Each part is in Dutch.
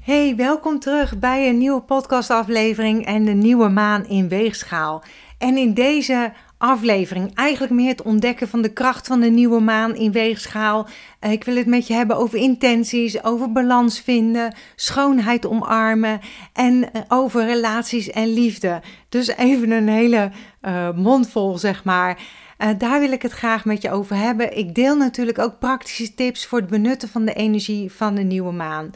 Hey, welkom terug bij een nieuwe podcastaflevering en de nieuwe maan in weegschaal. En in deze aflevering eigenlijk meer het ontdekken van de kracht van de nieuwe maan in weegschaal. Eh, ik wil het met je hebben over intenties, over balans vinden, schoonheid omarmen en eh, over relaties en liefde. Dus even een hele uh, mondvol, zeg maar. daar wil ik het graag met je over hebben. Ik deel natuurlijk ook praktische tips voor het benutten van de energie van de nieuwe maan.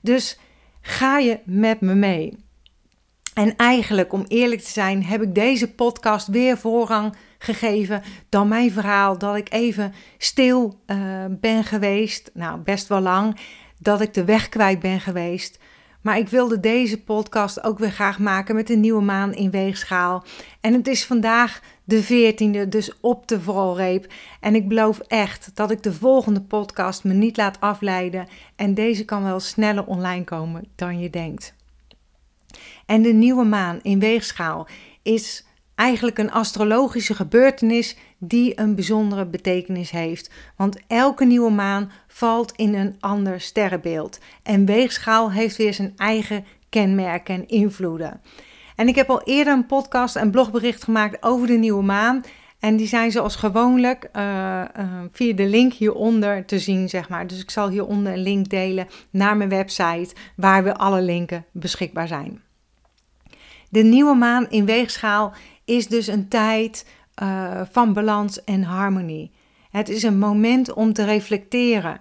Dus ga je met me mee? En eigenlijk, om eerlijk te zijn, heb ik deze podcast weer voorrang gegeven dan mijn verhaal. Dat ik even stil uh, ben geweest, nou best wel lang, dat ik de weg kwijt ben geweest. Maar ik wilde deze podcast ook weer graag maken met een nieuwe maan in weegschaal. En het is vandaag de 14e, dus op de valreep. En ik beloof echt dat ik de volgende podcast me niet laat afleiden. En deze kan wel sneller online komen dan je denkt. En de nieuwe maan in weegschaal is eigenlijk een astrologische gebeurtenis die een bijzondere betekenis heeft. Want elke nieuwe maan valt in een ander sterrenbeeld. En weegschaal heeft weer zijn eigen kenmerken en invloeden. En ik heb al eerder een podcast en blogbericht gemaakt over de nieuwe maan. En die zijn zoals gewoonlijk uh, uh, via de link hieronder te zien, zeg maar. Dus ik zal hieronder een link delen naar mijn website, waar we alle linken beschikbaar zijn. De nieuwe maan in weegschaal is dus een tijd uh, van balans en harmonie. Het is een moment om te reflecteren.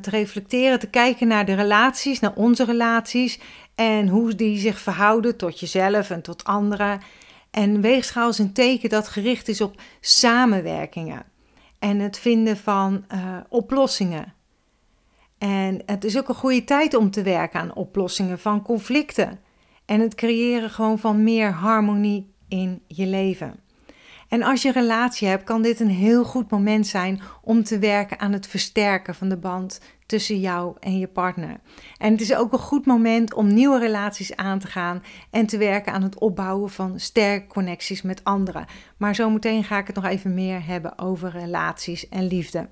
Te reflecteren, te kijken naar de relaties, naar onze relaties en hoe die zich verhouden tot jezelf en tot anderen. En weegschaal is een teken dat gericht is op samenwerkingen en het vinden van uh, oplossingen. En het is ook een goede tijd om te werken aan oplossingen van conflicten en het creëren gewoon van meer harmonie in je leven. En als je relatie hebt, kan dit een heel goed moment zijn om te werken aan het versterken van de band tussen jou en je partner. En het is ook een goed moment om nieuwe relaties aan te gaan en te werken aan het opbouwen van sterke connecties met anderen. Maar zometeen ga ik het nog even meer hebben over relaties en liefde.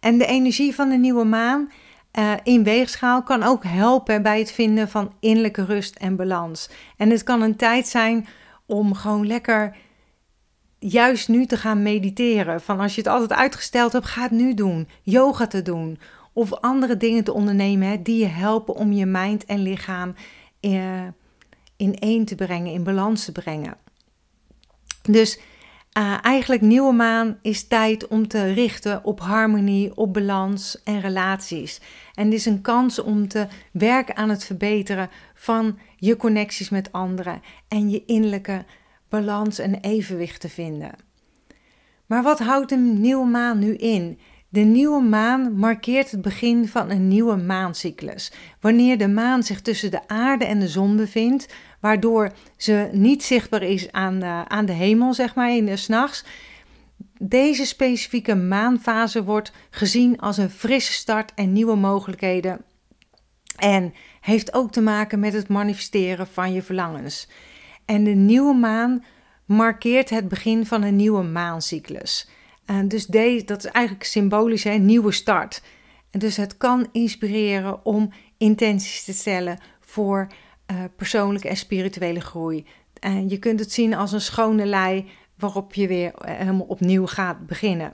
En de energie van de nieuwe maan uh, in weegschaal kan ook helpen bij het vinden van innerlijke rust en balans. En het kan een tijd zijn om gewoon lekker juist nu te gaan mediteren. Van als je het altijd uitgesteld hebt, ga het nu doen. Yoga te doen. Of andere dingen te ondernemen hè, die je helpen om je mind en lichaam uh, in één te brengen, in balans te brengen. Dus uh, eigenlijk nieuwe maan is tijd om te richten op harmonie, op balans en relaties. En dit is een kans om te werken aan het verbeteren van je connecties met anderen en je innerlijke balans en evenwicht te vinden. Maar wat houdt een nieuwe maan nu in? De nieuwe maan markeert het begin van een nieuwe maancyclus. Wanneer de maan zich tussen de aarde en de zon bevindt, waardoor ze niet zichtbaar is aan de, aan de hemel, zeg maar, in de s'nachts. Deze specifieke maanfase wordt gezien als een frisse start en nieuwe mogelijkheden. En heeft ook te maken met het manifesteren van je verlangens. En de nieuwe maan markeert het begin van een nieuwe maancyclus. En dus deze, dat is eigenlijk symbolisch, een nieuwe start. En dus het kan inspireren om intenties te stellen voor uh, persoonlijke en spirituele groei. En je kunt het zien als een schone lei waarop je weer eh, helemaal opnieuw gaat beginnen.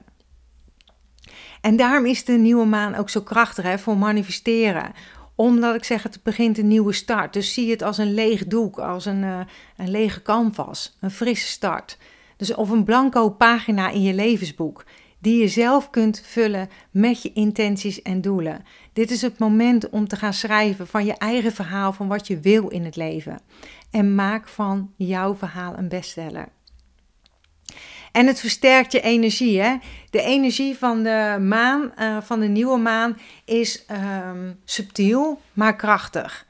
En daarom is de nieuwe maan ook zo krachtig hè, voor manifesteren. Omdat ik zeg, het begint een nieuwe start. Dus zie het als een leeg doek, als een, uh, een lege canvas, een frisse start. Dus of een blanco pagina in je levensboek die je zelf kunt vullen met je intenties en doelen. Dit is het moment om te gaan schrijven van je eigen verhaal van wat je wil in het leven. En maak van jouw verhaal een bestseller. En het versterkt je energie. Hè? De energie van de maan, uh, van de nieuwe maan, is um, subtiel, maar krachtig.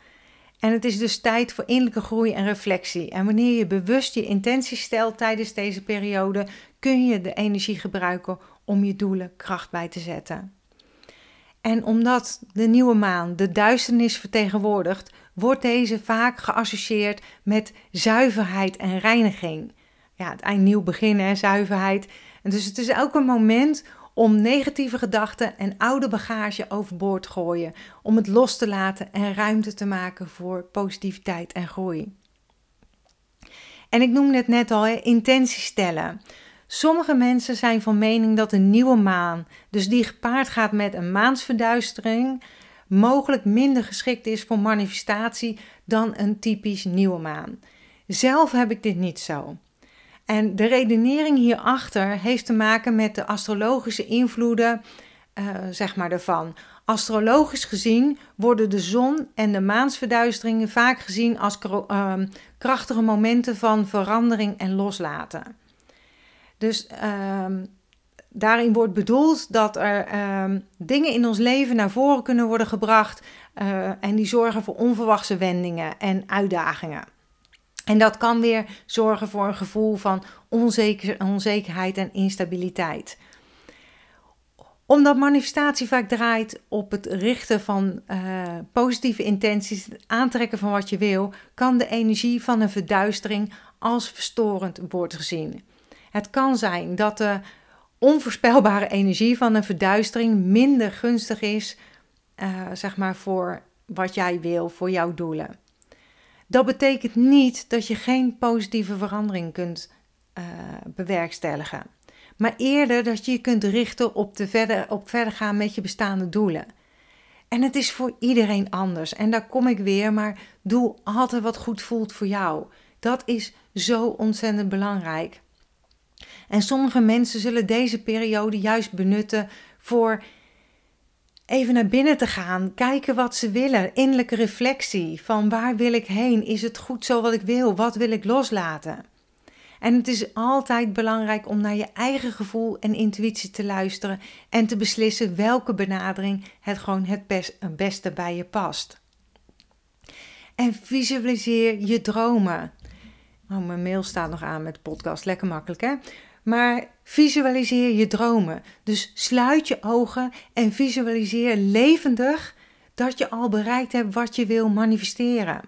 En het is dus tijd voor innerlijke groei en reflectie. En wanneer je bewust je intenties stelt tijdens deze periode, kun je de energie gebruiken om je doelen kracht bij te zetten. En omdat de nieuwe maan de duisternis vertegenwoordigt, wordt deze vaak geassocieerd met zuiverheid en reiniging. Ja, het eind nieuw beginnen, zuiverheid. En dus het is ook een moment om negatieve gedachten en oude bagage overboord te gooien, om het los te laten en ruimte te maken voor positiviteit en groei. En ik noemde het net al, hè, intentie stellen. Sommige mensen zijn van mening dat een nieuwe maan, dus die gepaard gaat met een maansverduistering, mogelijk minder geschikt is voor manifestatie dan een typisch nieuwe maan. Zelf heb ik dit niet zo. En de redenering hierachter heeft te maken met de astrologische invloeden, uh, zeg maar, ervan. Astrologisch gezien worden de zon en de maansverduisteringen vaak gezien als uh, krachtige momenten van verandering en loslaten. Dus uh, daarin wordt bedoeld dat er ehm, dingen in ons leven naar voren kunnen worden gebracht uh, en die zorgen voor onverwachte wendingen en uitdagingen. En dat kan weer zorgen voor een gevoel van onzeker, onzekerheid en instabiliteit. Omdat manifestatie vaak draait op het richten van uh, positieve intenties, het aantrekken van wat je wil, kan de energie van een verduistering als verstorend worden gezien. Het kan zijn dat de onvoorspelbare energie van een verduistering minder gunstig is, uh, zeg maar, voor wat jij wil, voor jouw doelen. Dat betekent niet dat je geen positieve verandering kunt uh, bewerkstelligen, maar eerder dat je je kunt richten op, de verder, op verder gaan met je bestaande doelen. En het is voor iedereen anders. En daar kom ik weer, maar doe altijd wat goed voelt voor jou. Dat is zo ontzettend belangrijk. En sommige mensen zullen deze periode juist benutten voor even naar binnen te gaan, kijken wat ze willen, innerlijke reflectie van waar wil ik heen, is het goed zo wat ik wil, wat wil ik loslaten. En het is altijd belangrijk om naar je eigen gevoel en intuïtie te luisteren en te beslissen welke benadering het gewoon het, best, het beste bij je past. En visualiseer je dromen. Oh, mijn mail staat nog aan met podcast, lekker makkelijk hè? Maar visualiseer je dromen. Dus sluit je ogen en visualiseer levendig dat je al bereikt hebt wat je wil manifesteren.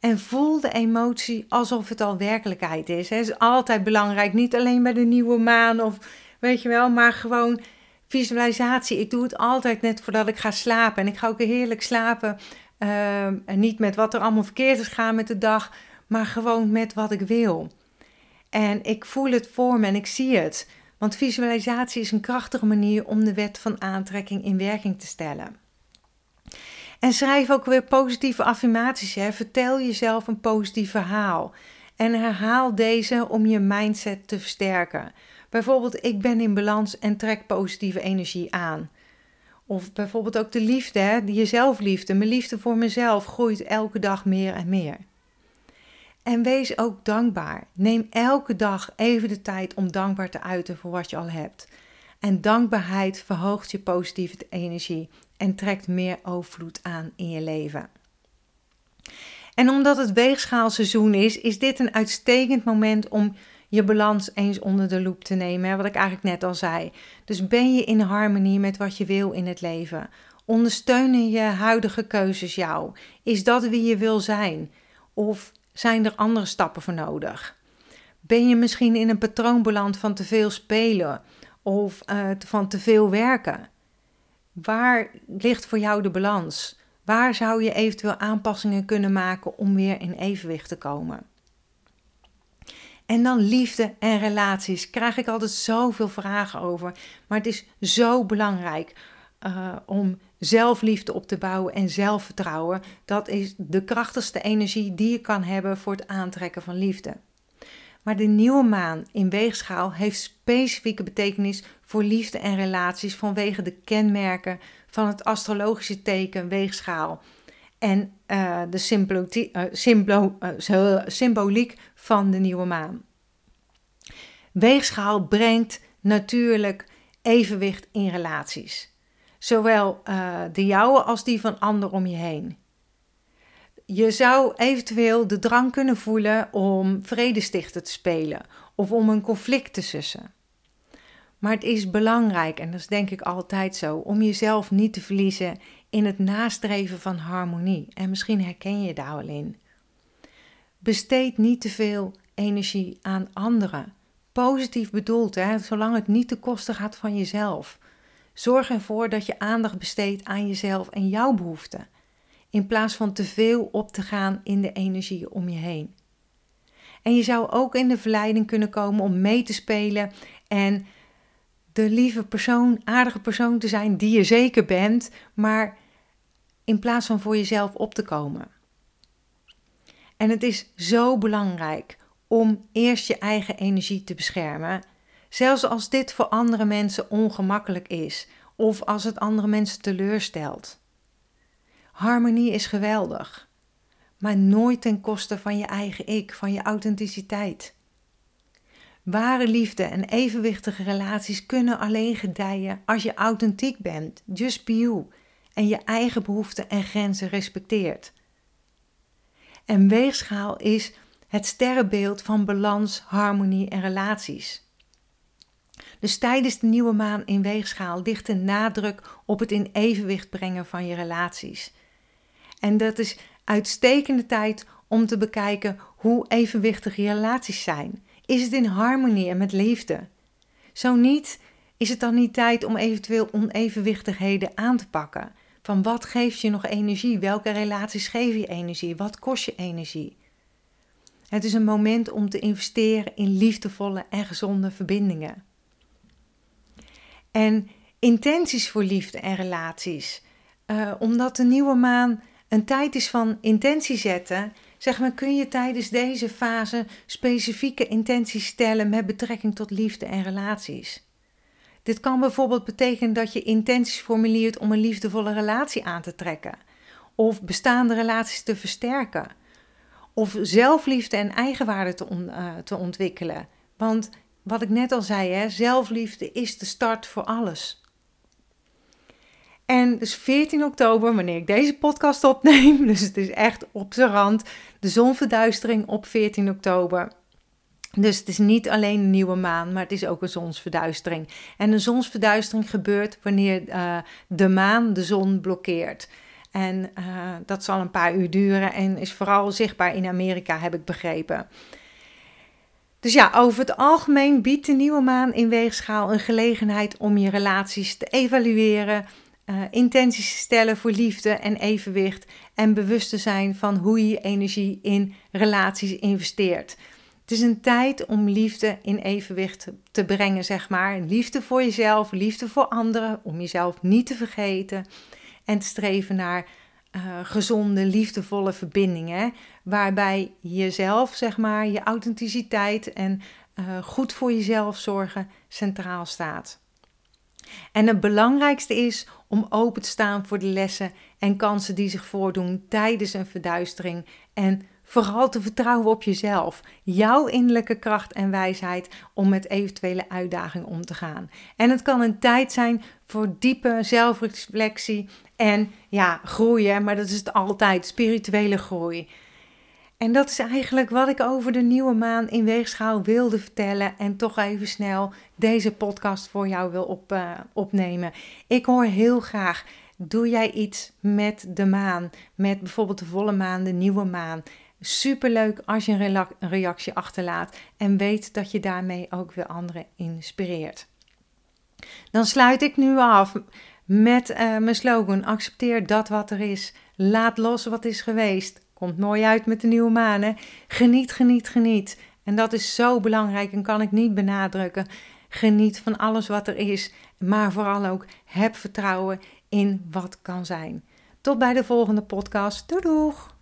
En voel de emotie alsof het al werkelijkheid is. Het is altijd belangrijk, niet alleen bij de nieuwe maan of weet je wel, maar gewoon visualisatie. Ik doe het altijd net voordat ik ga slapen. En ik ga ook heerlijk slapen. Uh, en niet met wat er allemaal verkeerd is gaan met de dag, maar gewoon met wat ik wil. En ik voel het voor me en ik zie het. Want visualisatie is een krachtige manier om de wet van aantrekking in werking te stellen. En schrijf ook weer positieve affirmaties. Hè. Vertel jezelf een positief verhaal. En herhaal deze om je mindset te versterken. Bijvoorbeeld, ik ben in balans en trek positieve energie aan. Of bijvoorbeeld ook de liefde, hè, jezelfliefde. Mijn liefde voor mezelf groeit elke dag meer en meer. En wees ook dankbaar. Neem elke dag even de tijd om dankbaar te uiten voor wat je al hebt. En dankbaarheid verhoogt je positieve energie en trekt meer overvloed aan in je leven. En omdat het weegschaalseizoen is, is dit een uitstekend moment om je balans eens onder de loep te nemen. Wat ik eigenlijk net al zei. Dus ben je in harmonie met wat je wil in het leven? Ondersteunen je huidige keuzes jou? Is dat wie je wil zijn? Of zijn er andere stappen voor nodig? Ben je misschien in een patroon beland van te veel spelen of uh, van te veel werken? Waar ligt voor jou de balans? Waar zou je eventueel aanpassingen kunnen maken om weer in evenwicht te komen? En dan liefde en relaties. Krijg ik altijd zoveel vragen over. Maar het is zo belangrijk uh, om zelfliefde op te bouwen en zelfvertrouwen. Dat is de krachtigste energie die je kan hebben voor het aantrekken van liefde. Maar de nieuwe maan in weegschaal heeft specifieke betekenis voor liefde en relaties vanwege de kenmerken van het astrologische teken weegschaal en uh, de uh, symboliek van de nieuwe maan. Weegschaal brengt natuurlijk evenwicht in relaties zowel uh, de jouwe als die van anderen om je heen. Je zou eventueel de drang kunnen voelen om vredestichter te spelen of om een conflict te sussen. Maar het is belangrijk, en dat is denk ik altijd zo, om jezelf niet te verliezen in het nastreven van harmonie. En misschien herken je daar wel in. Besteed niet te veel energie aan anderen. positief bedoeld, hè? zolang het niet ten koste gaat van jezelf. Zorg ervoor dat je aandacht besteedt aan jezelf en jouw behoeften, in plaats van te veel op te gaan in de energie om je heen. En je zou ook in de verleiding kunnen komen om mee te spelen en de lieve persoon, aardige persoon te zijn die je zeker bent, maar in plaats van voor jezelf op te komen. En het is zo belangrijk om eerst je eigen energie te beschermen, zelfs als dit voor andere mensen ongemakkelijk is of als het andere mensen teleurstelt. Harmonie is geweldig, maar nooit ten koste van je eigen ik, van je authenticiteit. Ware liefde en evenwichtige relaties kunnen alleen gedijen als je authentiek bent, just be you, en je eigen behoeften en grenzen respecteert. En weegschaal is het sterrenbeeld van balans, harmonie en relaties. Dus tijdens de nieuwe maan in weegschaal ligt de nadruk op het in evenwicht brengen van je relaties. En dat is uitstekende tijd om te bekijken hoe evenwichtig je relaties zijn. Is het in harmonie en met liefde? Zo niet, is het dan niet tijd om eventueel onevenwichtigheden aan te pakken? Van wat geeft je nog energie? Welke relaties geven je energie? Wat kost je energie? Het is een moment om te investeren in liefdevolle en gezonde verbindingen. En intenties voor liefde en relaties. Uh, omdat de nieuwe maan een tijd is van intentie zetten, zeg maar, kun je tijdens deze fase specifieke intenties stellen met betrekking tot liefde en relaties. Dit kan bijvoorbeeld betekenen dat je intenties formuleert om een liefdevolle relatie aan te trekken, of bestaande relaties te versterken, of zelfliefde en eigenwaarde te, uh, te ontwikkelen. Want wat ik net al zei, hè, zelfliefde is de start voor alles. En dus 14 oktober, wanneer ik deze podcast opneem, dus het is echt op zijn rand, de zonverduistering op 14 oktober. Dus het is niet alleen een nieuwe maan, maar het is ook een zonsverduistering. En een zonsverduistering gebeurt wanneer uh, de maan de zon blokkeert. En uh, dat zal een paar uur duren en is vooral zichtbaar in Amerika, heb ik begrepen. Dus ja, over het algemeen biedt de nieuwe maan in weegschaal een gelegenheid om je relaties te evalueren, uh, intenties te stellen voor liefde en evenwicht en bewust te zijn van hoe je je energie in relaties investeert. Het is een tijd om liefde in evenwicht te brengen, zeg maar. Liefde voor jezelf, liefde voor anderen, om jezelf niet te vergeten en te streven naar uh, gezonde, liefdevolle verbindingen, waarbij jezelf, zeg maar, je authenticiteit en uh, goed voor jezelf zorgen centraal staat. En het belangrijkste is om open te staan voor de lessen en kansen die zich voordoen tijdens een verduistering en vooral te vertrouwen op jezelf, jouw innerlijke kracht en wijsheid om met eventuele uitdagingen om te gaan. En het kan een tijd zijn voor diepe zelfreflectie en ja, groeien, maar dat is het altijd, spirituele groei. En dat is eigenlijk wat ik over de nieuwe maan in weegschaal wilde vertellen. En toch even snel deze podcast voor jou wil op, uh, opnemen. Ik hoor heel graag. Doe jij iets met de maan? Met bijvoorbeeld de volle maan, de nieuwe maan. Superleuk als je een reactie achterlaat. En weet dat je daarmee ook weer anderen inspireert. Dan sluit ik nu af met uh, mijn slogan: accepteer dat wat er is. Laat los wat is geweest. Komt mooi uit met de nieuwe maan. Geniet, geniet, geniet. En dat is zo belangrijk en kan ik niet benadrukken. Geniet van alles wat er is, maar vooral ook heb vertrouwen in wat kan zijn. Tot bij de volgende podcast. Doei doeg!